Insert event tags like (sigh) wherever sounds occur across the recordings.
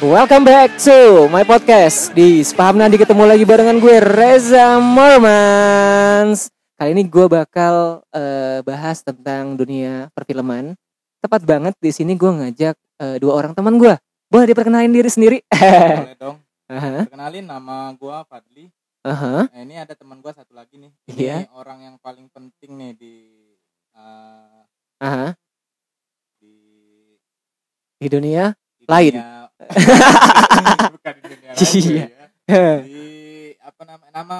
Welcome back to my podcast di Sepaham Nadi ketemu lagi barengan gue Reza Mormans. Kali ini gue bakal eh, bahas tentang dunia perfilman. Tepat banget di sini gue ngajak eh, dua orang teman gue. Boleh diperkenalin diri sendiri? Boleh (laughs) dong. Aha, Kenalin nama gua Fadli. aha. Nah, ini ada teman gua satu lagi nih. Ini Iya. orang yang paling penting nih di eh, aha. di, Di dunia Lain. dunia- Bukan di dunia lain. Iya. ya. Di apa nama nama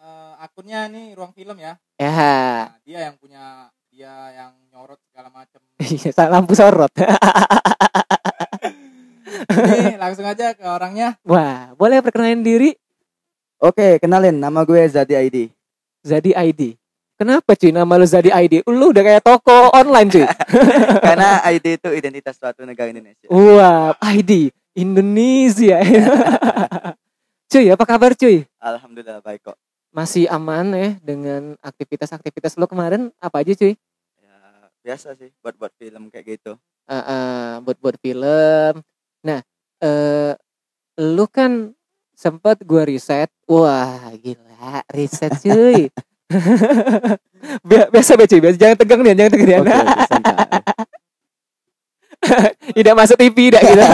eh, akunnya nih ruang film ya. ya, Nah, dia yang punya dia yang nyorot segala macam. Iya, lampu sorot. Langsung aja ke orangnya. Wah, boleh perkenalin diri? Oke, kenalin nama gue Zadi ID. Zadi ID. Kenapa cuy nama lu Zadi ID? Lu udah kayak toko online cuy. (laughs) Karena (laughs) ID itu identitas suatu negara Indonesia. Wah, ID Indonesia. (laughs) cuy, apa kabar cuy? Alhamdulillah baik kok. Masih aman ya dengan aktivitas-aktivitas lu kemarin apa aja cuy? Ya, biasa sih buat buat film kayak gitu. Eh, eh, buat-buat film. Nah, eh lu kan sempat gua riset. Wah, gila, riset cuy. (laughs) Bi- biasa cuy, biasa jangan tegang nih, jangan tegang nih. (laughs) Santai. tidak masuk TV tidak gitu. (laughs)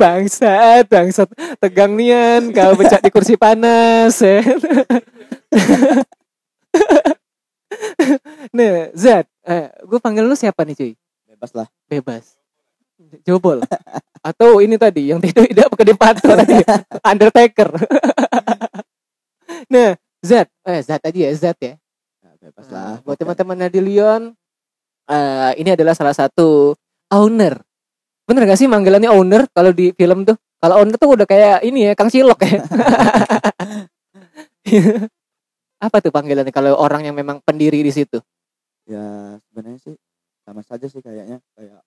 bangsat, bangsat. Tegang nian kau becak di kursi panas. ya. nah, Zat, eh, gue panggil lu siapa nih cuy? Bebas lah. Bebas. Jobol. Atau ini tadi yang tidak tidak pato tadi. (laughs) Undertaker. nah, Zat, eh Zat aja ya, Zat ya. Ya, bebas Nah, lah. buat teman-teman di Leon, eh ini adalah salah satu owner. Bener gak sih manggilannya owner kalau di film tuh? Kalau owner tuh udah kayak ini ya, Kang Cilok ya. (laughs) Apa tuh panggilannya kalau orang yang memang pendiri di situ? Ya, sebenarnya sih sama saja sih kayaknya kayak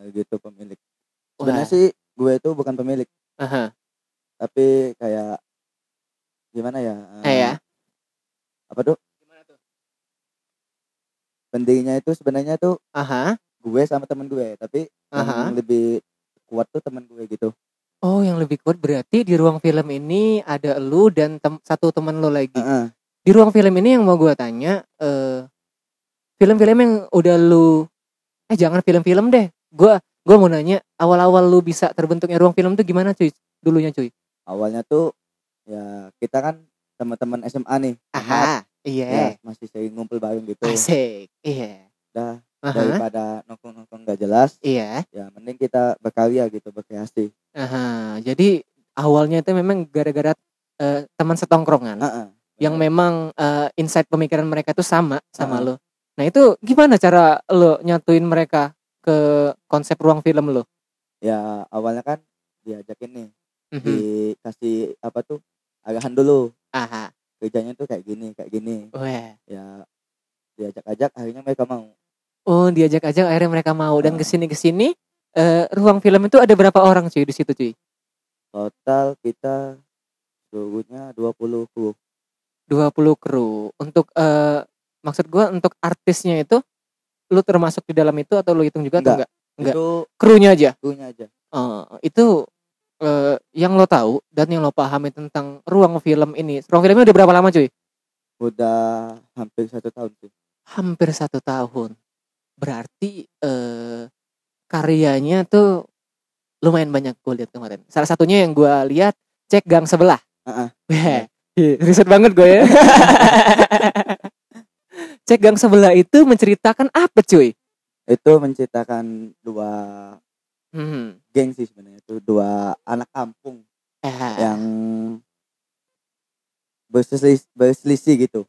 owner gitu pemilik. Sebenarnya sih gue itu bukan pemilik, Aha. tapi kayak gimana ya? Eh ya. Apa tuh? Pendirinya itu sebenarnya tuh Aha. gue sama temen gue, tapi Aha. yang lebih kuat tuh temen gue gitu. Oh, yang lebih kuat berarti di ruang film ini ada lu dan tem- satu teman lu lagi. Heeh. Di ruang film ini yang mau gua tanya, eh film-film yang udah lu eh jangan film-film deh. Gua gua mau nanya awal-awal lu bisa terbentuknya ruang film tuh gimana cuy? Dulunya cuy. awalnya tuh ya kita kan teman-teman SMA nih Aha. ya, Iya. masih sering ngumpul bareng gitu Asik. Iya. dah Aha. daripada nongkrong-nongkrong gak jelas Iya. ya mending kita berkarya gitu berkreasi Aha. Jadi awalnya itu memang gara-gara eh, teman setongkrongan Heeh. yang memang eh, insight pemikiran mereka tuh sama sama Heeh. lo. Nah, itu gimana cara lo nyatuin mereka ke konsep ruang film lo? ya awalnya kan diajakin nih Mhm. dikasih apa tuh arahan dulu Aha. kerjanya tuh kayak gini kayak gini Wah. ya diajak-ajak akhirnya mereka mau Oh, diajak-ajak akhirnya mereka mau dan Ah. ke sini ke sini eh, ruang film itu ada berapa orang cuy di situ cuy? total kita seluruhnya 20 kru 20 kru. Untuk eh, maksud gua untuk artisnya itu lu termasuk di dalam itu atau lu hitung juga atau enggak? Enggak. itu Krunya aja. krunya aja Eh, itu eh, yang lo tahu dan yang lo pahami tentang ruang film ini. Ruang filmnya udah berapa lama cuy? udah hampir satu tahun sih Hampir satu tahun. Berarti eh, karyanya tuh lumayan banyak gue lihat kemarin. Salah satunya yang gue lihat cek gang sebelah. Wah, iya, (laughs) riset banget gue ya. (laughs) cek gang sebelah itu menceritakan apa cuy? itu menceritakan dua Hmm. geng sih sebenarnya itu dua anak kampung eh, yang berselisih, berselisih gitu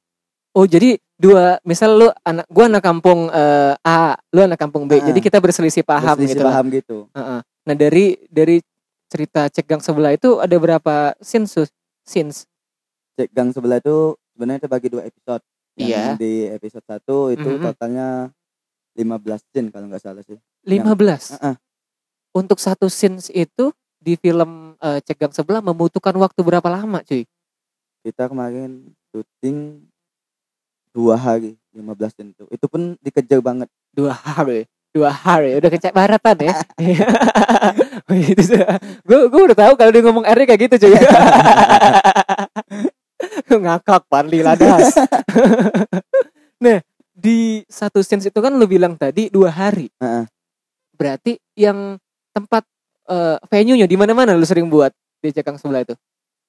Oh jadi dua misal lu anak gua anak kampung eh, A, lu anak kampung B. Ah. Jadi kita berselisih paham berselisih gitu. lah. paham gitu Heeh. Nah dari dari cerita cek gang sebelah itu ada berapa scenes? Scenes. cek gang sebelah itu sebenarnya terbagi dua episode Iya. di episode satu itu Mhm. totalnya 15 scene kalau nggak salah sih 15. Heeh. Untuk satu scenes itu di film eh, cek gang sebelah membutuhkan waktu berapa lama cuy? kita kemarin syuting dua hari 15 scene itu itu pun dikejar banget Dua hari. dua hari udah kecek baratan ya (laughs) gue gue udah tahu kalau dia ngomong R kayak gitu cuy (laughs) (laughs) ngakak parli ladas. (laughs) Nah di satu sense itu kan lu bilang tadi dua hari. Heeh. berarti yang tempat eh, venue-nya di mana-mana lu sering buat di cekang sebelah itu?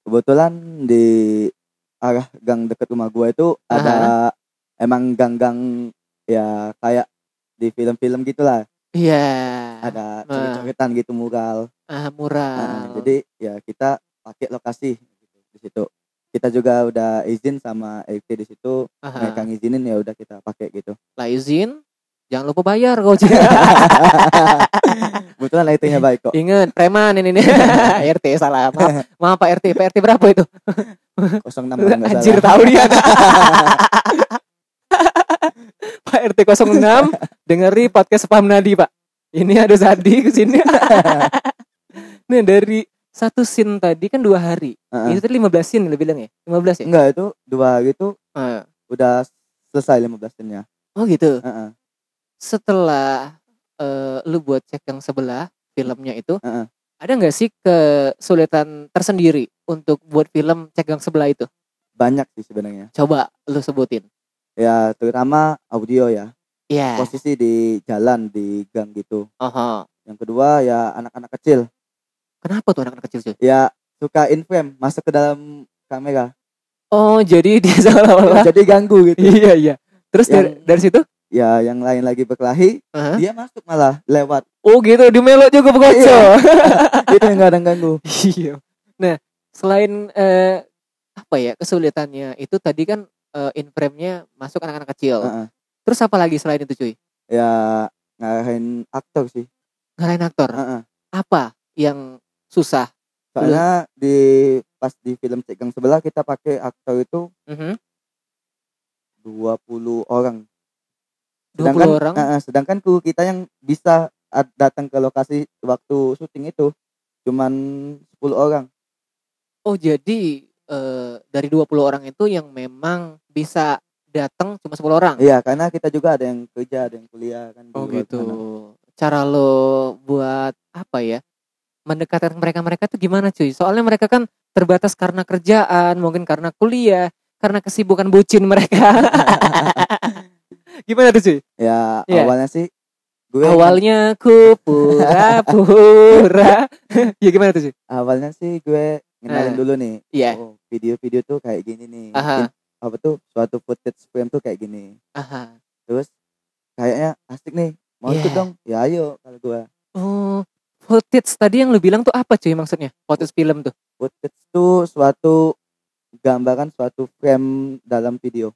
Kebetulan di arah gang deket rumah gua itu ada emang gang-gang ya kayak di film-film gitulah. Iya. Ada Ah. coret-coretan gitu mural. Ah Nah, mural jadi ya kita pakai lokasi gitu, di situ kita juga udah izin sama LT di situ Aha. mereka ngizinin ya udah kita pakai gitu. Lah izin jangan lupa bayar kau (laughs) Ci. kebetulan LT-nya baik kok. Ingat preman ini nih. (laughs) RT salah. Maaf maaf Pak RT Pak RT berapa itu? 06 kalau nggak anjir salah. tahu dia. (laughs) Pak RT 06 dengeri podcast Paham Nadi Pak. Ini ada Zadi ke sini. Nih dari satu scene tadi kan dua hari Heeh. itu tadi 15 scene lu bilang ya 15 ya enggak itu dua hari itu Ah. udah selesai 15 nya oh gitu Heeh. setelah eh, lu buat cek yang sebelah filmnya itu Heeh. ada nggak sih kesulitan tersendiri untuk buat film cek yang sebelah itu banyak sih sebenarnya coba lu sebutin ya terutama audio ya Iya. posisi di jalan di gang gitu Aha. yang kedua ya anak-anak kecil Kenapa tuh anak-anak kecil cuy? ya suka in frame masuk ke dalam kamera Oh jadi (laughs) dia seolah-olah. jadi ganggu gitu iya iya. Terus dari, Yang- dari situ? ya yang lain lagi berkelahi Aha. dia masuk malah lewat Oh gitu di melok juga begoco. (laughs) itu yang kadang ganggu Iya. Nah selain eh, apa ya kesulitannya itu tadi kan eh, in frame-nya masuk anak-anak kecil. Heeh. Terus apa lagi selain itu cuy? ya ngarahin aktor sih Ngarahin aktor. Heeh. Apa yang susah? soalnya di pas di film Cegang sebelah kita pakai aktor itu Mhm. 20 orang 20 orang. Heeh, sedangkan kru kita yang bisa datang ke lokasi waktu syuting itu cuman 10 orang Oh jadi eh, dari 20 orang itu yang memang bisa datang cuma 10 orang. iya karena kita juga ada yang kerja ada yang kuliah kan Oh gitu. sana. Cara lo buat apa ya? Mendekatkan mereka-mereka tuh gimana cuy? Soalnya mereka kan terbatas karena kerjaan, mungkin karena kuliah, karena kesibukan bucin mereka. (laughs) gimana tuh cuy? ya Iya. awalnya sih gue Awalnya ku pura-pura. (laughs) ya gimana tuh cuy? awalnya sih gue ngenalin Eh, dulu nih Iya. oh, video-video tuh kayak gini nih Aha. Apa tuh suatu footage frame tuh kayak gini Aha. terus kayaknya asik nih mau ikut Iya. dong ya ayo kalau gue Oh, footage tadi yang lu bilang tuh apa cuy maksudnya? Footage film tuh. footage tuh suatu gambaran suatu frame dalam video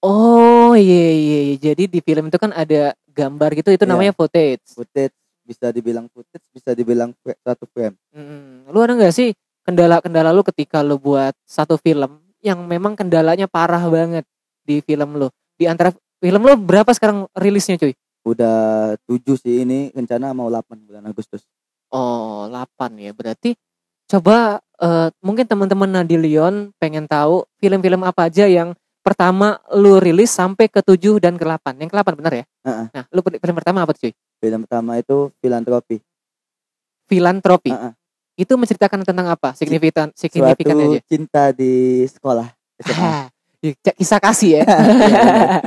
Oh iya iya iya. Jadi di film itu kan ada gambar gitu itu Iya. namanya footage. footage bisa dibilang footage bisa dibilang satu frame Mm, Lu ada nggak sih kendala-kendala lu ketika lu buat satu film yang memang kendalanya parah banget di film lu? Di antara film lu berapa sekarang rilisnya cuy? Udah tujuh sih ini rencana mau 8 bulan Agustus Oh 8 ya berarti coba eh, mungkin teman-teman Nadilion pengen tahu film-film apa aja yang pertama lu rilis sampai ke 7 dan ke 8 yang ke 8 benar ya? Heeh. Nah lu film pertama apa tuh cuy? film pertama itu filantropi Filantropi. Heeh. Itu menceritakan tentang apa? Signifikan suatu signifikannya aja. cinta di sekolah. Ah, ya, kisah kasih ya. (laughs)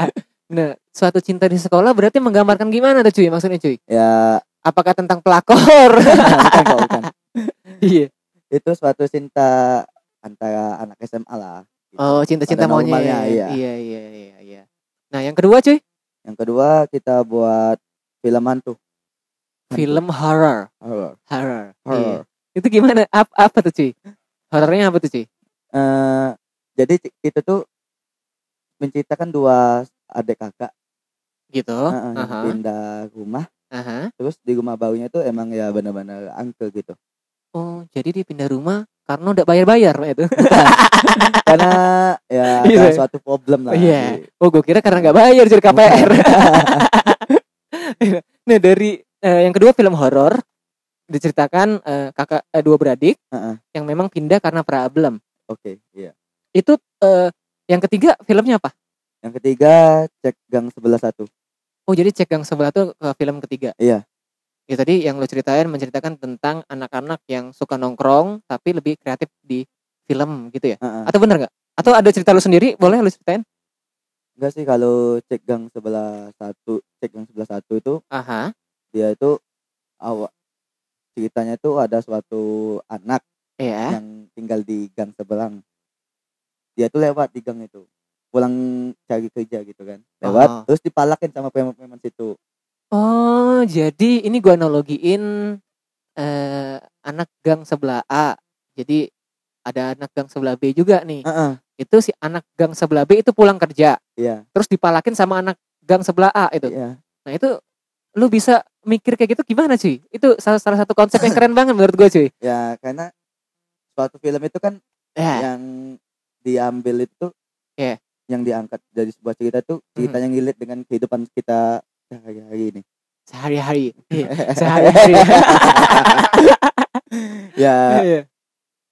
(laughs) nah, suatu cinta di sekolah berarti menggambarkan gimana tuh cuy maksudnya cuy? ya Apakah tentang pelakor? (laughs) bukan kok bukan (laughs) iya. itu suatu cinta antara anak SMA lah gitu. Oh, cinta-cinta maunya. ya. iya. Iya, iya, iya, iya. Nah, yang kedua cuy, yang kedua kita buat film hantu Hantu. film horror. horror Horror. Iya. horror Itu gimana? Apa, apa tuh cuy? Horornya apa tuh cuy? Eh, jadi itu tuh menceritakan dua adik kakak Gitu. yang Aha. pindah rumah Aha. terus di rumah barunya tuh emang ya benar-benar angker gitu Oh, jadi dia pindah rumah karena udah bayar-bayar itu. (laughs) karena ya ada suatu problem lah di- Oh, gue kira karena nggak bayar jadi KPR. (laughs) nah, dari eh, yang kedua film horor diceritakan eh, kakak eh, dua beradik Heeh. yang memang pindah karena problem. oke iya Itu eh, yang ketiga filmnya apa? Yang ketiga cek gang sebelah satu Oh jadi cek gang sebelah tuh film ketiga. Iya. Ya tadi yang lo ceritain menceritakan tentang anak-anak yang suka nongkrong tapi lebih kreatif di film gitu ya. Heeh. Atau bener nggak? Atau ada cerita lo sendiri? Boleh lo ceritain? enggak sih kalau cek gang sebelah satu cek gang sebelah satu itu Aha. dia itu awak ceritanya itu ada suatu anak Iya. yang tinggal di gang seberang dia tuh lewat di gang itu pulang cari kerja gitu kan lewat Oh. terus dipalakin sama preman-preman situ Oh jadi ini gua analogiin eh, anak gang sebelah A. Jadi ada anak gang sebelah B juga nih. Heeh, Itu si anak gang sebelah B itu pulang kerja. iya Terus dipalakin sama anak gang sebelah A itu. iya Nah itu lu bisa mikir kayak gitu gimana cuy? Itu salah, salah satu konsep yang keren banget menurut gue cuy. (laughs) ya karena suatu film itu kan Ya. yang diambil itu Iya. Yang diangkat dari sebuah cerita itu cerita yang relate dengan kehidupan kita sehari-hari ini Sehari-hari. (laughs) (laughs) Iya, Sehari-hari. ya Iya.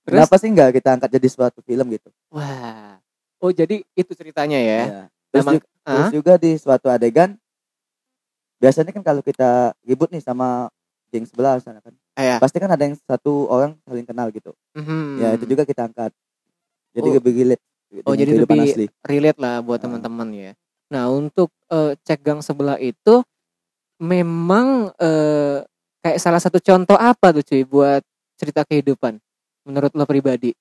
Terus? kenapa sih nggak kita angkat jadi suatu film gitu Wah. Oh jadi itu ceritanya ya. Ya. terus, Memang- ju- terus Ah? juga di suatu adegan biasanya kan kalau kita ribut nih sama geng sebelah sana kan Iya. pasti kan ada yang satu orang saling kenal gitu Mhm. ya itu juga kita angkat jadi Oh. lebih relate Oh, jadi lebih asli relate lah buat teman-teman ya. Nah untuk eh, cek gang sebelah itu memang eh, kayak salah satu contoh apa tuh cuy buat cerita kehidupan menurut lo pribadi?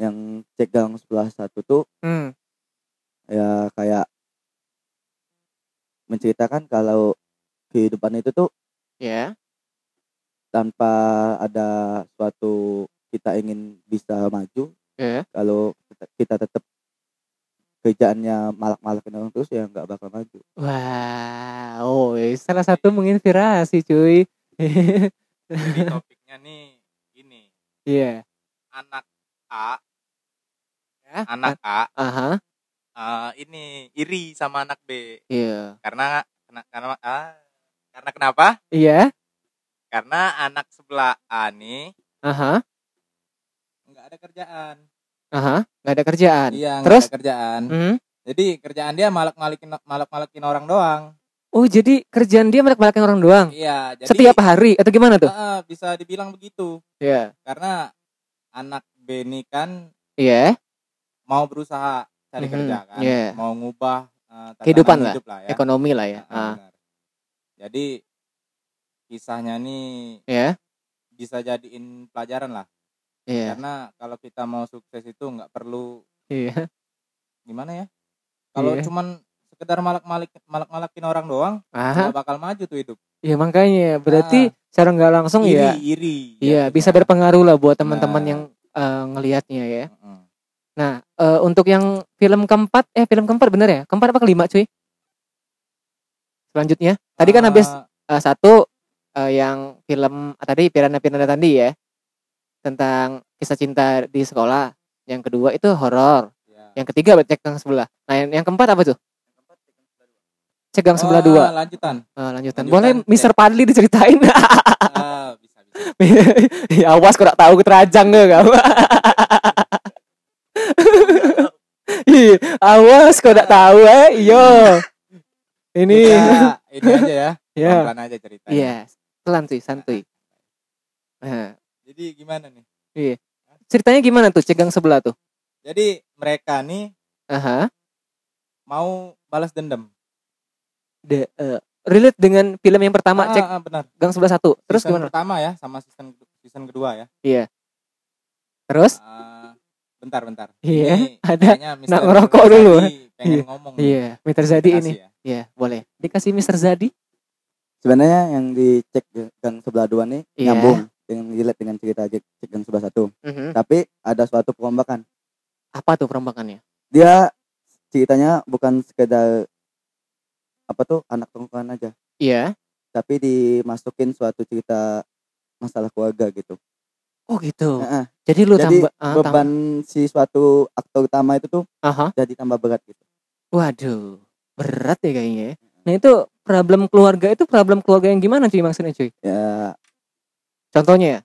yang cek gang sebelah satu tuh Hmm. ya kayak menceritakan kalau kehidupan itu tuh Ya. tanpa ada suatu kita ingin bisa maju Ya. kalau kita, kita tetap kerjaannya malak-malakin orang terus ya nggak bakal maju Wow, eh, salah satu menginspirasi cuy. Jadi (laughs) topiknya nih gini, Iya. anak A, Ya. anak A Aha. eh, ini iri sama anak B Iya. karena kena- karena ah, karena kenapa? Iya. Karena anak sebelah A nih Aha. Nggak ada kerjaan. Aha. Nggak ada kerjaan. Iya, Terus? ada kerjaan. Hmm. Jadi kerjaan dia malak-malikin malak-malikin orang doang. Oh jadi kerjaan dia melek-melekin orang doang. Iya, jadi Setiap hari atau gimana tuh? Ah, bisa dibilang begitu. Iya. Karena anak B ini kan Iya. mau berusaha cari Mhm, kerja kan, iya. mau ngubah tatanan Kehidupan lah, hidup lah ya. Ekonomi lah ya. Benar. Jadi kisahnya nih Ya. bisa jadiin pelajaran lah. Iya. Karena kalau kita mau sukses itu nggak perlu Iya. gimana ya? Kalau Iya. cuman sekedar malak-malik malak-malakin orang doang, nggak bakal maju tuh hidup. Iya makanya berarti secara nggak langsung iri, ya. iri. Iya jatuhnya. bisa berpengaruh lah buat teman-teman Nah. yang eh, ngelihatnya ya. Mm-mm. Nah eh, untuk yang film keempat eh film keempat bener ya? Keempat apa kelima cuy? Selanjutnya tadi kan Eh, habis eh, satu eh, yang film ah, tadi Pirana Pirana tadi ya tentang kisah cinta di sekolah. Yang kedua itu horor. ya. Yang ketiga cek gang sebelah. Nah yang, yang keempat apa tuh? Cek gang sebelah Oh, dua. lanjutan. Eh, lanjutan. lanjutan, Boleh cek. Mister Padli diceritain? Ah, bisa bisa. (laughs) ya awas tak tahu keterajang ke kau. Ih, (laughs) awas kau tak tahu eh. Iyo. Ini. Kita ini aja ya. (laughs) ya. Pelan aja ceritanya. Iya. Pelan cuy, santuy. Nah, Jadi gimana nih? ceritanya gimana tuh cegang sebelah tuh? Jadi mereka nih Aha. mau balas dendam. De, eh, relate dengan film yang pertama Ah, cek ah, benar. gang sebelah satu. Terus season gimana? pertama ya sama season season kedua ya. Terus? Ah, bentar bentar. Iya, Ini ada nak ngerokok dulu. Pengen Iya, ngomong. Iya, Mr. Zadi ini. ya. Iya, boleh. Dikasih Mr. Zadi. sebenarnya yang dicek gang sebelah dua nih Iya. nyambung dengan relate dengan cerita cek gang sebelah satu Mhm. tapi ada suatu perombakan Apa tuh perombakannya? dia ceritanya bukan sekedar apa tuh anak tongkrongan aja Iya. tapi dimasukin suatu cerita masalah keluarga gitu Oh gitu. Heeh. Jadi lu jadi tambah ah, beban si suatu aktor utama itu tuh Aha. jadi tambah berat gitu Waduh, berat ya kayaknya. ya. Nah itu problem keluarga itu problem keluarga yang gimana cuy maksudnya cuy? ya Contohnya ya?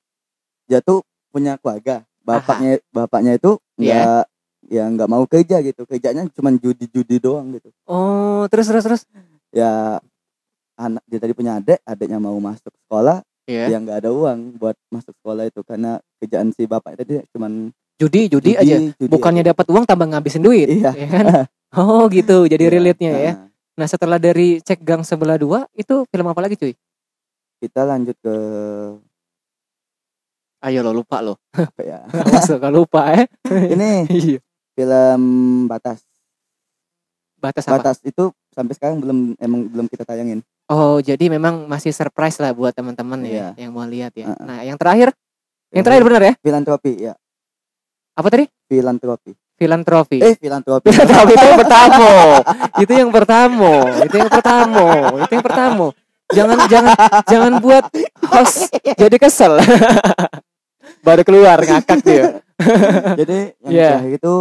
dia tuh punya keluarga bapaknya bapaknya itu Iya. nggak ya nggak mau kerja gitu kerjanya cuma judi-judi doang gitu Oh terus terus terus. ya anak dia tadi punya adik adiknya mau masuk sekolah Iya. yang nggak ada uang buat masuk sekolah itu karena kerjaan si bapak tadi cuman Judi, judi, aja. judi Bukannya dapat uang tambah ngabisin duit. Iya. ya kan? (laughs) Oh gitu, jadi Iya. relate-nya ya. Nah, Nah setelah dari cek gang sebelah dua, itu film apa lagi cuy? kita lanjut ke Ayo lo lupa lo. (laughs) ya (laughs) Awas lo kalau lupa ya. (laughs) ini Iya. film batas Batas apa? batas itu sampai sekarang belum emang belum kita tayangin Oh jadi memang masih surprise lah buat teman-teman ya Iya. yang mau lihat ya. Nah yang terakhir, yang terakhir benar ya? filantropi ya Apa tadi? filantropi Filantropi. eh filantropi Filantropi itu yang pertama. itu yang pertama. Itu yang pertama. Itu yang pertama. Jangan jangan jangan buat host jadi kesel. Baru keluar ngakak dia. (laughs) jadi yang Iya. terakhir itu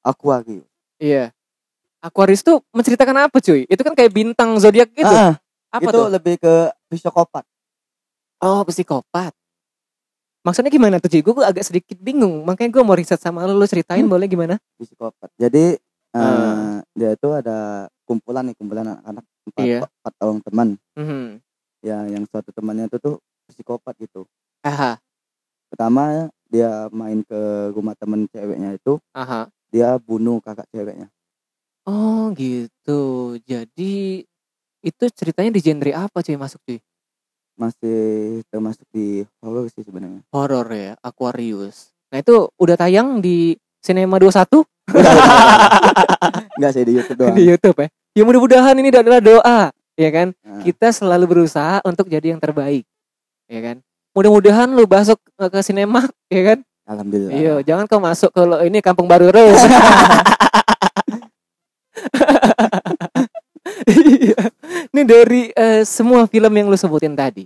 Aquarius Iya. Aquarius tuh menceritakan apa cuy? Itu kan kayak bintang zodiak gitu. Ah, apa itu tuh? lebih ke psikopat Oh, psikopat. Maksudnya gimana tuh cuy? Gue agak sedikit bingung. Makanya gue mau riset sama lu, lu ceritain Hmm. boleh gimana? psikopat jadi eh, Ah. dia itu ada kumpulan nih kumpulan anak-anak empat, Iya. empat orang teman Mhm. ya yang suatu temannya itu tuh psikopat gitu Aha, pertama dia main ke rumah temen ceweknya itu aha. dia bunuh kakak ceweknya Oh gitu. Jadi itu ceritanya di genre apa cuy masuk cuy? masih termasuk di horror sih sebenarnya Horor ya, Aquarius. Nah itu udah tayang di Cinema 21 enggak (laughs) sih di YouTube doang di YouTube ya. Ya mudah-mudahan ini adalah doa, ya kan? Nah, Kita selalu berusaha untuk jadi yang terbaik, ya kan? Mudah-mudahan lu masuk eh, ke sinema, (laughs) ya kan? alhamdulillah Iya, jangan kau masuk ke lo- ini Kampung Baru terus. (laughs) (laughs) Ini dari eh, semua film yang lu sebutin tadi.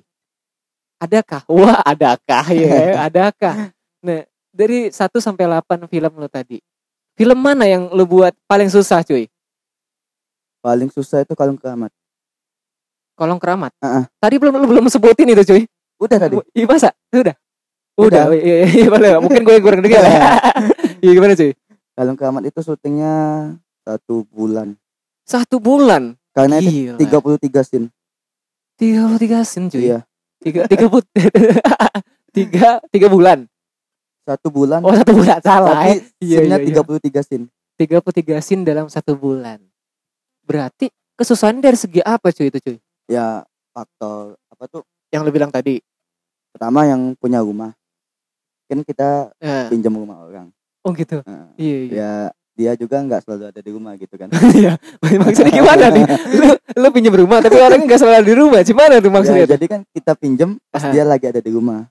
Adakah? Wah, adakah ya? Adakah? Nah, dari 1 sampai 8 film lu tadi. Film mana yang lu buat paling susah, cuy? paling susah itu kalung keramat Kolong Keramat. Heeh. Tadi belum lu belum sebutin itu, cuy. Udah tadi Iya, masa? Udah. Udah. Udah. Iya, iya, boleh. Mungkin gue kurang dengar. (laughs) Iya, gimana, cuy? kalung keramat itu syutingnya satu bulan Satu bulan. karena itu Gila. 33 scene tiga puluh tiga sen cuy iya tiga tiga put (laughs) tiga tiga bulan satu bulan oh satu bulan salah tapi Iya, iya, iya. 33 scene tiga puluh tiga sin dalam satu bulan berarti kesusahan dari segi apa cuy itu cuy ya faktor apa tuh yang lu bilang tadi. Pertama yang punya rumah. Kan kita Eh, pinjam rumah orang. Oh gitu. Nah, iya iya. Ya dia juga nggak selalu ada di rumah gitu kan. (laughs) Iya. Maksudnya gimana nih? (laughs) Lu lu pinjam rumah tapi orangnya nggak selalu di rumah. Gimana tuh maksudnya? Ya, jadi kan kita pinjam pas Aha. dia lagi ada di rumah.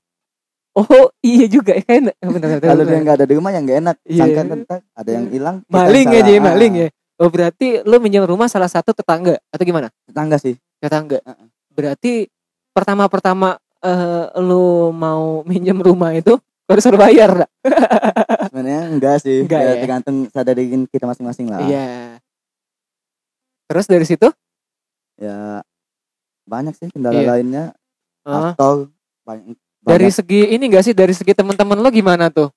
Oh iya juga. Ya (laughs) bentar, bentar, kalau dia nggak ada di rumah ya nggak enak. Iya. sangka ntar ada yang hilang maling yang ya jadi Ah, maling ya. Oh berarti lu pinjam rumah salah satu tetangga atau gimana? Tetangga sih. Tetangga. Heeh. berarti pertama-pertama eh, lu mau minjem rumah itu harus harus bayar dah. sebenarnya enggak sih. Enggak Ya, ya? tergantung sadarin kita masing-masing lah. Iya. Terus dari situ? Ya banyak sih kendala Iya. lainnya. Eh, aktor banyak, dari banyak segi ini enggak sih? Dari segi teman-teman lo gimana tuh?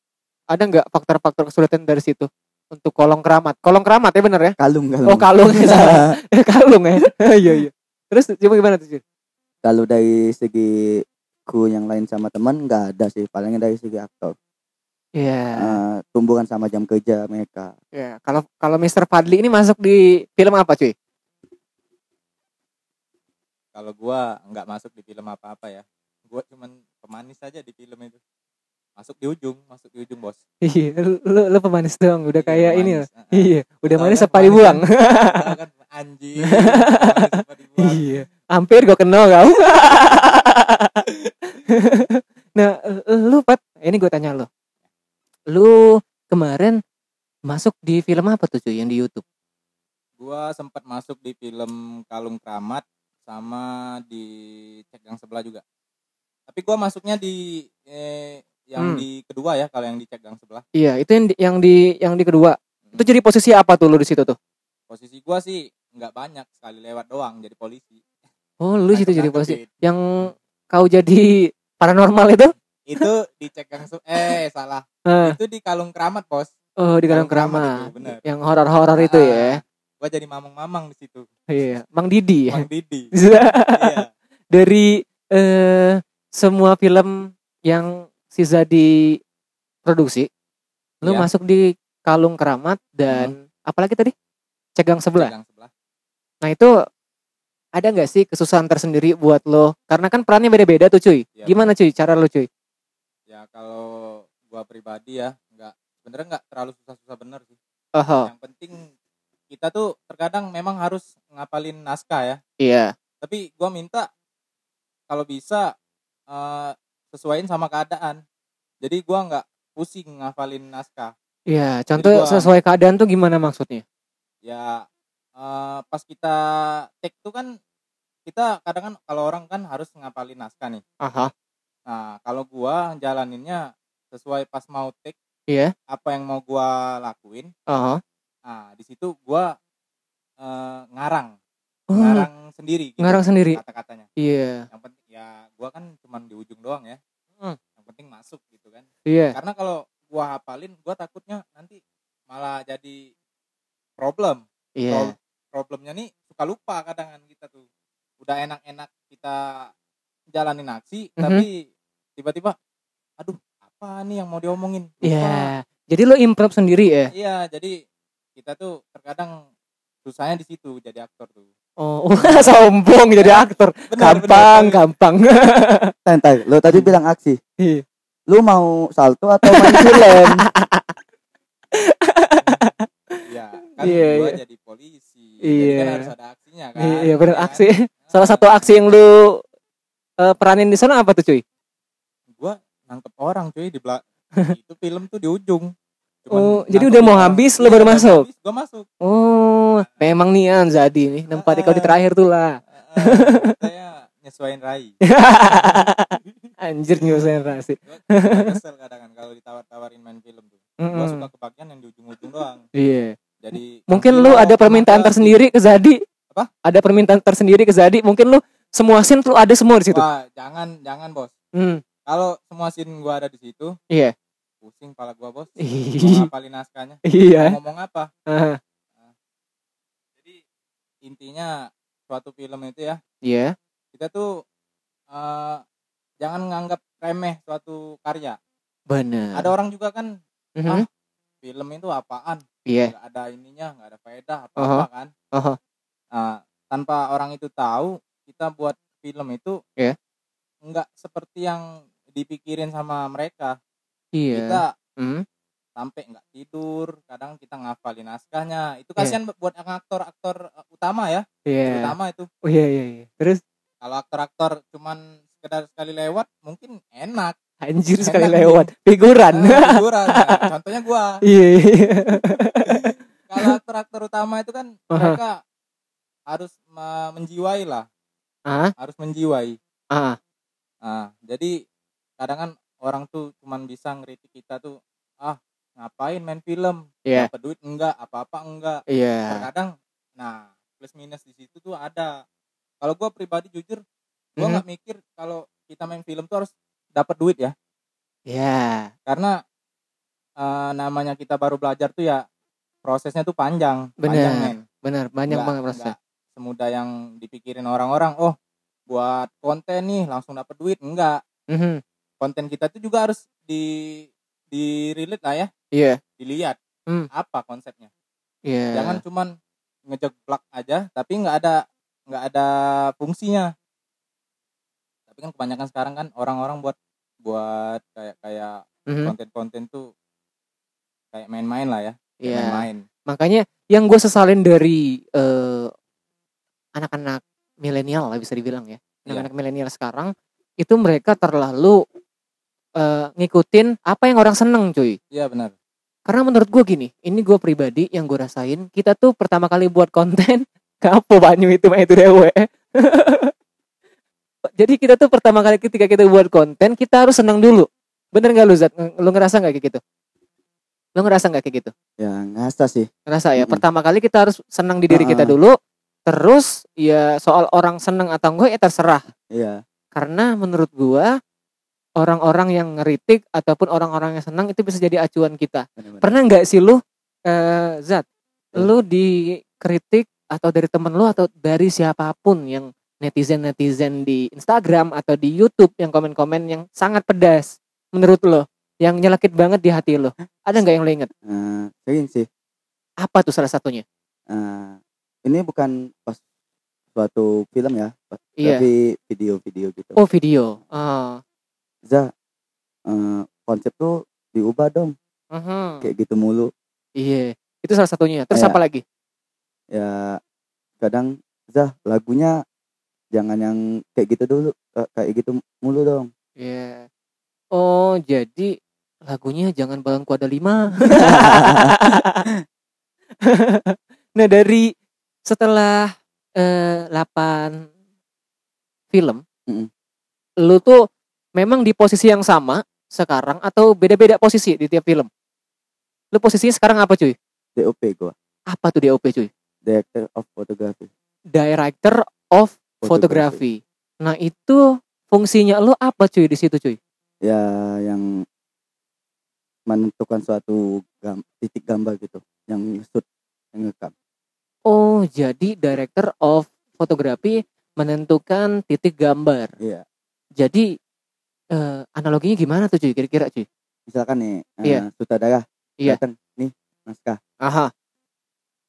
Ada nggak faktor-faktor kesulitan dari situ? Untuk kolong keramat. Kolong keramat ya bener ya? Kalung kalung. Oh kalung. Ya (laughs) (laughs) kalung ya? (laughs) Iya iya. Terus coba gimana tuh? Kalau dari segi kru yang lain sama teman nggak ada sih palingnya dari segi aktor Iya. Eh, tumbuhan sama jam kerja mereka Ya, kalau kalau Mr. Fadli ini masuk di film apa cuy? Kalau gua nggak masuk di film apa-apa ya. Gua cuman pemanis saja di film itu. Masuk di ujung, masuk di ujung, Bos. Iya, lu, lu, lu pemanis doang, udah Iya, kayak ini. pemanis. loh. Heeh. Iya, udah manis kan pemanis dibuang. Tahu kan anjing. (laughs) iya, hampir gua kenal kau. (laughs) nah, eh, lu Pat, ini gua tanya lu. Lu kemarin masuk di film apa tuh cuy yang di YouTube? Gua sempat masuk di film Kalung Keramat sama di cek yang sebelah juga. Tapi gua masuknya di eh, yang Hmm. di kedua ya kalau yang di cek yang sebelah. Iya, itu yang di, yang di yang di kedua. Itu jadi posisi apa tuh lu di situ tuh? Posisi gua sih nggak banyak sekali lewat doang jadi polisi. Oh, lu di situ jadi. Nangkep-nangkepin. Yang kau jadi paranormal itu? Itu di cek yang se- eh salah. Eh, Itu di Kalung Keramat, Bos. oh, di Kalung Keramat keramat. itu, bener. Yang horor-horor itu Ah, ya. gua jadi mamang-mamang di situ Iya, Mang Didi. Bang Didi (laughs) iya Dari eh semua film yang si Zadi produksi, lu Iya. masuk di Kalung Keramat dan apalagi tadi? Cegang sebelah. Pegang sebelah Nah, itu ada nggak sih kesusahan tersendiri buat lo? Karena kan perannya beda-beda tuh, cuy. Iya. Gimana cuy cara lo, cuy? ya kalau gua pribadi ya nggak sebenarnya nggak terlalu susah-susah bener sih Oh, yang penting kita tuh terkadang memang harus ngapalin naskah ya iya. tapi gua minta kalau bisa eh, sesuaiin sama keadaan jadi gua nggak pusing ngafalin naskah Iya, contoh gua- sesuai keadaan tuh gimana maksudnya? ya eh, pas kita take tuh kan kita kadang kan kalau orang kan harus ngapalin naskah nih Aha. nah kalau gua jalaninnya sesuai pas mau take Iya. apa yang mau gua lakuin Oh. nah di situ gua eh, ngarang Oh, ngarang sendiri gitu, ngarang sendiri. kata-katanya Iya. yang penting ya gua kan cuman di ujung doang ya Hmm. yang penting masuk gitu kan Iya. karena kalau gua hafalin gua takutnya nanti malah jadi problem Iya. Problemnya nih suka lupa kadang kan kita tuh udah enak-enak kita jalanin aksi Mhm. tapi tiba-tiba aduh apa nih yang mau diomongin. Iya. Jadi lo improv sendiri ya? iya jadi kita tuh terkadang susahnya di situ jadi aktor tuh Oh, (laughs) sombong jadi aktor. Benar, gampang, benar. gampang. (laughs) Tentai, lo tadi bilang aksi. Iya. Lu mau salto atau main film? (laughs) Iya, kan Iya, gua iya. jadi polisi. Jadi kan Iya. harus ada aksinya kan. Iya, iya, bener kan? aksi. Salah satu aksi yang lu eh, peranin di sana apa tuh, cuy? Gua nangkep orang cuy di belakang. (laughs) itu film tuh di ujung. Oh, jadi udah mau habis, lu Iya, baru mau masuk? habis, Gua masuk. Oh, memang nian Zadi nih, nempati kau di terakhir tuh lah. Heeh, Saya nyesuaiin Rai. (laughs) Anjir nyusahin rasi. Gua gua kesel kadang kalau ditawar-tawarin main film tuh. Gua Mm-mm. suka kebagian yang di ujung-ujung doang. Iya. Mungkin lu Kilo ada permintaan tersendiri ke Zadi. Apa? Ada permintaan tersendiri ke Zadi. Mungkin lu semua scene tuh ada semua di situ. Wah, jangan jangan bos. Hmm. Kalau semua scene gua ada di situ, Iya. pusing pala gua bos. Mau ngapalin naskahnya, (laughs) Iya. mau ngomong apa? Ah, Jadi intinya suatu film itu ya Iya. kita tuh eh, jangan nganggap remeh suatu karya. Benar. Ada orang juga kan Mhm. film itu apaan? Iya. Nggak ada ininya, nggak ada faedah apa Aha. apa kan? Aha. Nah, tanpa orang itu tahu kita buat film itu Iya. nggak seperti yang dipikirin sama mereka. Iya. Kita Hmm. sampai nggak tidur, kadang kita ngafalin naskahnya. Itu Iya. kasihan buat yang aktor-aktor utama ya, Iya. utama itu. Oh iya iya iya. Terus Kalau aktor-aktor cuman sekedar sekali lewat mungkin enak. Anjir Enak sekali lewat figuran. Nah, hiburan. Nah, (laughs) contohnya gua. Iya. Kalau aktor-aktor utama itu kan Aha. mereka harus me- menjiwai lah, Ah, harus menjiwai. ah. Nah, jadi kadang kan orang tuh cuman bisa ngeritik kita tuh, ah ngapain main film, Iya. dapat duit enggak, apa-apa enggak. Iya. Terkadang, nah plus minus di situ tuh ada. Kalau gua pribadi jujur, gua Mhm. nggak mikir kalau kita main film tuh harus dapat duit ya, Iya. karena eh, namanya kita baru belajar tuh ya prosesnya tuh panjang, Bener. panjang men. Benar, banyak Nggak- banget nggak semudah yang dipikirin orang-orang oh buat konten nih langsung dapat duit enggak Mhm. konten kita tuh juga harus di di relate lah ya Iya. dilihat Hmm. apa konsepnya Iya. jangan cuman ngejeblak aja tapi nggak ada nggak ada fungsinya kan kebanyakan sekarang kan orang-orang buat buat kayak kayak Mhm. konten-konten tuh kayak main-main lah ya kayak Iya. main-main Makanya yang gue sesalin dari eh, anak-anak milenial lah bisa dibilang ya. Iya. Anak-anak milenial sekarang itu mereka terlalu eh, ngikutin apa yang orang seneng cuy. iya benar Karena menurut gue gini, ini gue pribadi yang gue rasain, kita tuh pertama kali buat konten, (laughs) kapo banyu itu mah itu dewe. (laughs) Jadi kita tuh pertama kali ketika kita buat konten, kita harus senang dulu. Bener gak lu Zat? Lu ngerasa gak kayak gitu? Lu ngerasa gak kayak gitu? Ya ngasa sih. Ngerasa ya, Mm-mm. pertama kali kita harus senang di diri kita Ah. dulu, terus ya soal orang seneng atau enggak ya terserah. Iya. Karena menurut gua orang-orang yang ngeritik ataupun orang-orang yang senang itu bisa jadi acuan kita. benar-benar. Pernah nggak sih lu eh Zat, Hmm. lu di kritik atau dari temen lo atau dari siapa pun yang netizen-netizen di Instagram atau di YouTube yang komen-komen yang sangat pedas menurut lo yang nyelakit banget di hati lo. Ada nggak yang lo inget Eh, sering sih. Apa tuh salah satunya? Eh, ini bukan pas suatu film ya Iya. tapi video-video gitu. Oh video. Oh Za eh, konsep tuh diubah dong. Mhm. kayak gitu mulu. Iya itu salah satunya. Terus Iya. apa lagi? ya kadang Zah lagunya jangan yang kayak gitu dulu kayak gitu mulu dong Iya. Oh, jadi lagunya jangan balonku ada lima. (laughs) nah, dari setelah eh, 8 film, Mm-mm. lu tuh memang di posisi yang sama sekarang atau beda-beda posisi di tiap film? Lu posisinya sekarang apa cuy? DOP gua Apa tuh DOP cuy? director of photography Director of Photography. Nah, itu fungsinya lu apa cuy di situ cuy? ya yang menentukan suatu gam- titik gambar gitu yang shoot yang ngekam Oh, jadi director of photography menentukan titik gambar. iya Jadi eh, analoginya gimana tuh cuy? Kira-kira cuy? misalkan nih eh, Iya. sutradara Iya. datang nih naskah Aha,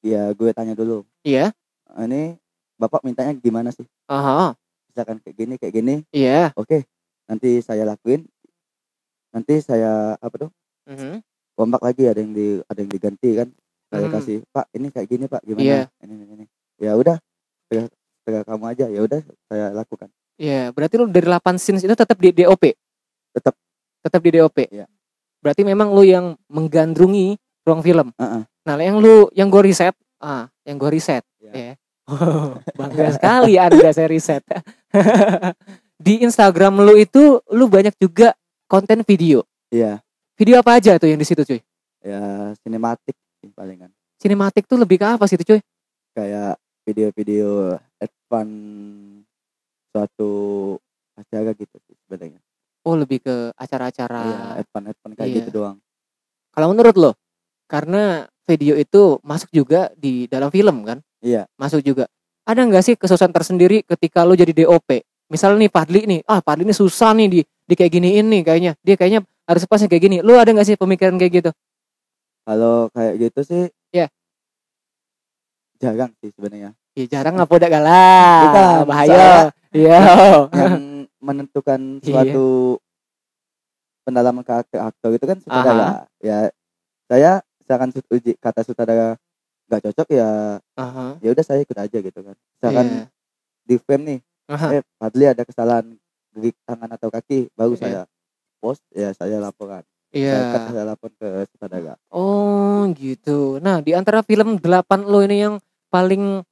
ya gue tanya dulu iya, "Eh, ini bapak mintanya gimana sih aha, misalkan kayak gini kayak gini iya. oke nanti saya lakuin nanti saya apa tuh Mhm. rombak lagi ada yang di ada yang diganti kan saya Hmm. kasih pak ini kayak gini pak gimana Iya. ini ini ini ya udah terserah kamu aja ya udah saya lakukan Iya, berarti lu dari 8 scenes itu tetap di DOP. Tetap. Tetap di DOP. Iya. Berarti memang lu yang menggandrungi ruang film. Heeh. Nah, yang lu yang gue riset, ah, yang gue riset. Iya. Ya. Oh, (laughs) bangga sekali Anda saya riset. (laughs) di Instagram lu itu lu banyak juga konten video. iya Video apa aja tuh yang di situ cuy? ya sinematik palingan Sinematik tuh lebih ke apa sih itu cuy? kayak video-video advance suatu acara gitu sih sebenarnya Oh lebih ke acara-acara. iya advance advance kayak Iya. gitu doang Kalau menurut lo, karena video itu masuk juga di dalam film kan? Iya Masuk juga. Ada nggak sih kesusahan tersendiri ketika lo jadi DOP? Misalnya nih Padli nih, ah Padli ini susah nih di di kayak giniin nih kayaknya. Dia kayaknya harus pasnya kayak gini. Lo ada nggak sih pemikiran kayak gitu? kalau kayak gitu sih Iya. jarang sih sebenarnya Ya jarang apa udah galak. Bukan, bahaya. Iya. yang menentukan Iya. suatu pendalaman karakter aktor itu kan sutradara ya saya misalkan sut- uji kata sutradara nggak cocok ya Aha. ya udah saya ikut aja gitu kan misalkan Iya. di frame nih Aha. eh Fadli ada kesalahan gerik tangan atau kaki baru Iya. saya post ya saya laporan Iya. saya, lapor ke sutradara Oh gitu. Nah di antara film 8 lo ini yang paling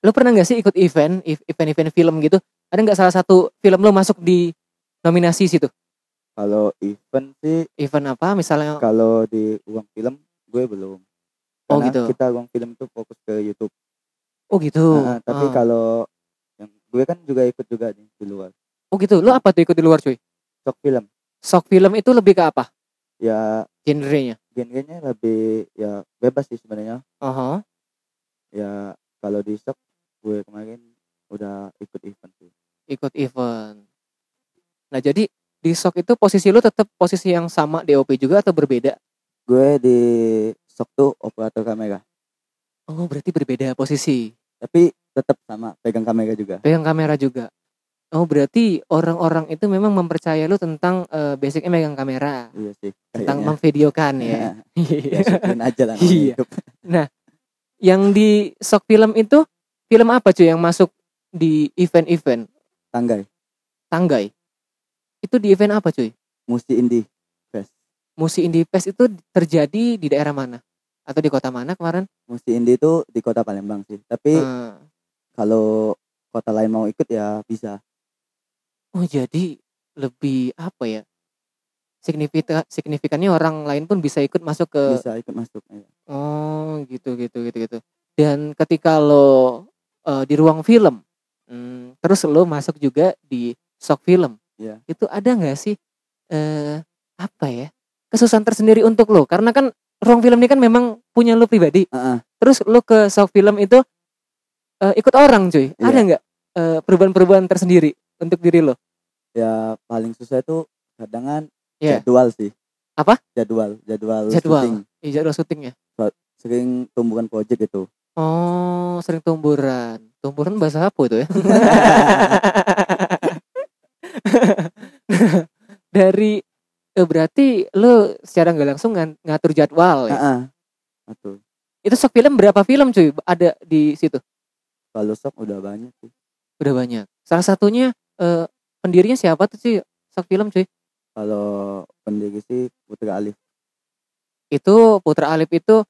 lo pernah nggak sih ikut event ev- event-event film gitu? Ada nggak salah satu film lo masuk di nominasi situ? kalau event sih Event apa? Misalnya kalau di uang film gue belum Oh, Karena gitu. kita uang film tuh fokus ke YouTube oh gitu. Nah, tapi Ah. kalau yang gue kan juga ikut juga nih di luar oh gitu. Lo apa tuh ikut di luar cuy? Shock film Shock film itu lebih ke apa? ya Genrenya? genrenya lebih ya bebas sih sebenarnya Aha. ya kalau di shock gue kemarin udah ikut event sih Ikut event. Nah jadi di shock itu posisi lo tetap posisi yang sama DOP juga atau berbeda? gue di shock tuh operator kamera Oh berarti berbeda posisi. tapi tetap sama pegang kamera juga Pegang kamera juga. Oh berarti orang-orang itu memang mempercaya lu tentang eh, basicnya megang kamera, iya sih tentang kayaknya. memvideokan ya. (laughs) ya syukurin aja lah Iya. hidup. yang di shock film itu film apa cuy yang masuk di event-event tanggai tanggai? Itu di event apa cuy? musti indie Musi Indie Fest itu terjadi di daerah mana? Atau di kota mana kemarin? musti indie itu di kota Palembang sih tapi Eh, kalau kota lain mau ikut ya bisa oh jadi lebih apa ya? Signifikan signifikannya orang lain pun bisa ikut masuk ke bisa ikut masuk ya. Oh gitu gitu gitu gitu. Dan ketika lo eh, di ruang film, hmm, terus lo masuk juga di shock film, Iya. itu ada nggak sih eh apa ya kesusahan tersendiri untuk lo? Karena kan ruang film ini kan memang punya lu pribadi. Heeh. Terus lu ke show film itu eh, ikut orang cuy. Iya. Ada nggak eh, perubahan-perubahan tersendiri untuk diri lo? ya paling susah itu kadangan Iya. jadwal sih Apa? jadwal jadwal, Jadwal. syuting Iya, jadwal syutingnya. sering tumbukan project itu Oh, sering tumburan. Tumburan bahasa apa itu ya? (laughs) (laughs) Dari berarti lu secara nggak langsung ngan- ngatur jadwal ya. Itu shock film berapa film cuy ada di situ? kalau sok udah banyak sih Udah banyak. Salah satunya eh, pendirinya siapa tuh sih shock film cuy? kalau pendiri sih Putra Alif Itu Putra Alif itu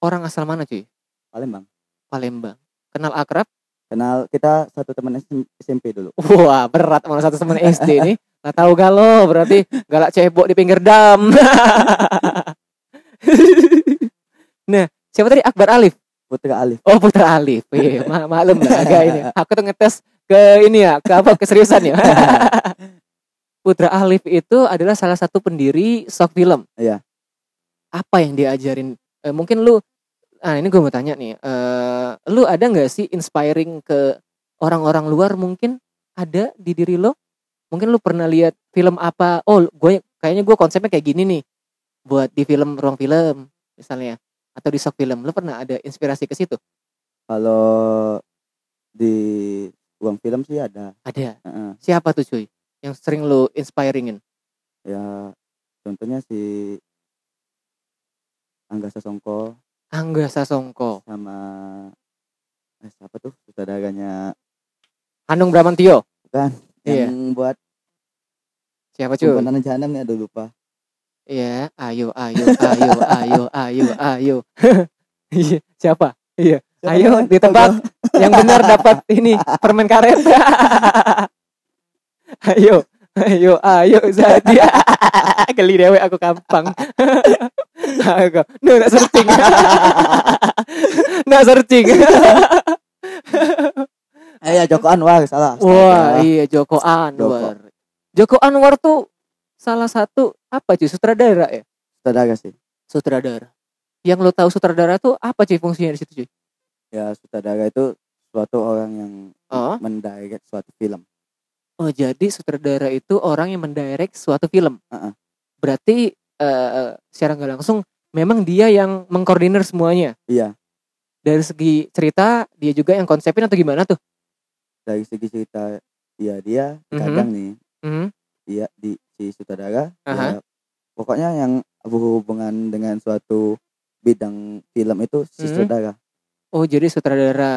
orang asal mana cuy? Palembang Palembang. Kenal akrab? kenal kita satu teman SM SMP dulu Wah berat malah satu teman SD nih. (laughs) Gak tahu galau berarti galak cebok di pinggir dam. (laughs) nah siapa tadi Akbar Alif? Putra Alif Oh Putra Alif. Iya ma- maklum lah agak ini. Aku tuh ngetes ke ini ya ke apa keseriusan ya. (laughs) Putra Alif itu adalah salah satu pendiri shock film. Iya. Apa yang diajarin? Eh, mungkin lu, ah ini gue mau tanya nih. eh lu ada nggak sih inspiring ke orang-orang luar mungkin ada di diri lo? Mungkin lu pernah lihat film apa? Oh, gue kayaknya gue konsepnya kayak gini nih. Buat di film ruang film misalnya atau di shock film. Lu pernah ada inspirasi ke situ? kalau di ruang film sih ada Ada. Heeh. Siapa tuh cuy? Yang sering lu inspiringin? ya contohnya si Angga Sasongko Angga Sasongko, sama eh, siapa tuh saudaranya Hanung Bramantio. bukan Yang buat Siapa cuy? Kumparan Jahanam nih aduh lupa Iya, ayo, ayo, ayo, ayo, ayo, ayo. (laughs) Iya, siapa? Iya, Siapa Ayo, namanya? ditebak. (laughs) yang benar dapat ini (laughs) permen karet. ayo, ayo, ayo, Zadi. Geli dewe aku kampang. aku, no, nak searching. nak searching. Ya Joko Anwar salah Wah, Astaga. iya Joko Anwar. Joko Anwar tuh salah satu apa cuy sutradara ya? saudara sih Sutradara. Yang lo tahu sutradara tuh apa cuy fungsinya di situ cuy? ya sutradara itu suatu orang yang Oh. mendirect suatu film Oh jadi sutradara itu orang yang mendirect suatu film. Heeh. Berarti eh, secara nggak langsung memang dia yang mengkoordinir semuanya. iya Dari segi cerita dia juga yang konsepin atau gimana tuh? Dari segi cerita ya dia Mhm. kadang nih Mhm. iya di si sutradara Aha. ya, pokoknya yang berhubungan dengan suatu bidang film itu si Mhm. sutradara Oh jadi sutradara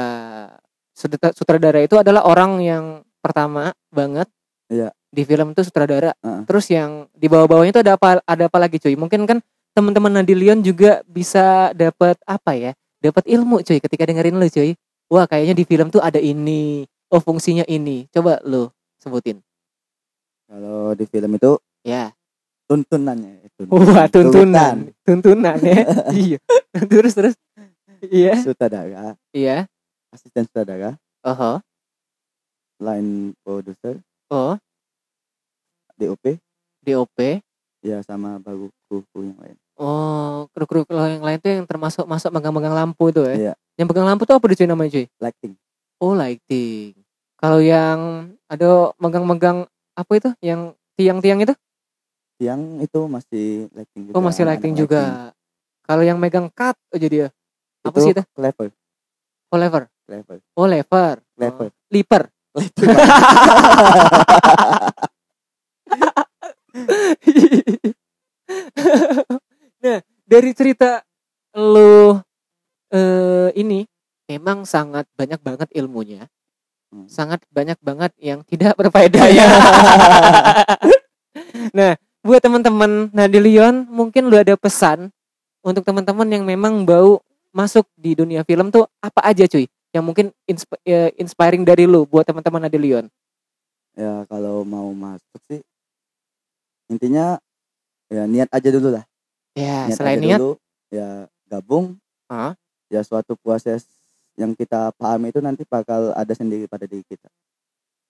Sutra- sutradara itu adalah orang yang pertama banget Iya. di film itu sutradara. Heeh. Terus yang di bawah-bawahnya itu ada apa ada apa lagi cuy? Mungkin kan teman-teman Nadilion juga bisa dapat apa ya? Dapat ilmu cuy ketika dengerin lu cuy. Wah kayaknya di film tuh ada ini. Oh fungsinya ini. Coba lu sebutin. kalau di film itu Ya. tuntunannya itu Wah tuntunan, tuntunan ya. (laughs) iya. Terus terus. Iya. sutradara Iya. asisten sutradara Oh. line producer Oh. DOP DOP. ya sama baru kru-kru yang lain Oh, kru-kru kalau yang lain tuh yang termasuk masuk megang-megang lampu itu ya. Iya. Yang pegang lampu tuh apa di cuy namanya cuy? lighting Oh, lighting. Kalau yang ada megang-megang apa itu? Yang tiang-tiang itu? yang itu masih lighting juga Oh, masih lighting juga. Kalau yang megang cut aja dia. Apa sih itu? clever Oh, lever. clever Oh, lever. Lever. Oh, liper. (laughs) nah, dari cerita lu eh ini memang sangat banyak banget ilmunya. Hmm. Sangat banyak banget yang tidak (laughs) berfaedah ya. (laughs) nah, buat teman-teman Nadilion, mungkin lu ada pesan untuk teman-teman yang memang bau masuk di dunia film tuh apa aja cuy? Yang mungkin insp- eh, inspiring dari lu buat teman-teman Nadilion. ya kalau mau masuk sih intinya ya niat aja dulu lah Ya, niat selain niat, dulu ya gabung Hah? ya suatu proses yang kita pahami itu nanti bakal ada sendiri pada diri kita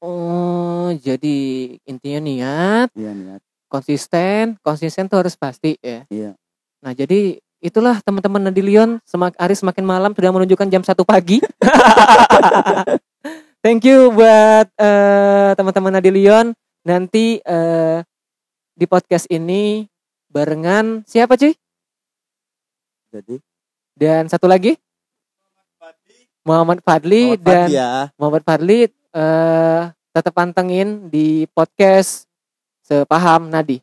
oh jadi intinya niat, iya niat konsisten, konsisten tuh harus pasti ya. iya Nah, jadi itulah teman-teman Nadilion semak hari semakin malam sudah menunjukkan jam 1 pagi. (laughs) Thank you buat eh, teman-teman Nadilion. Nanti eh, di podcast ini barengan siapa cuy? Jadi Dan satu lagi Muhammad Fadli Muhammad dan Fadli ya. Muhammad Fadli eh tetap pantengin di podcast Sepaham Nadi.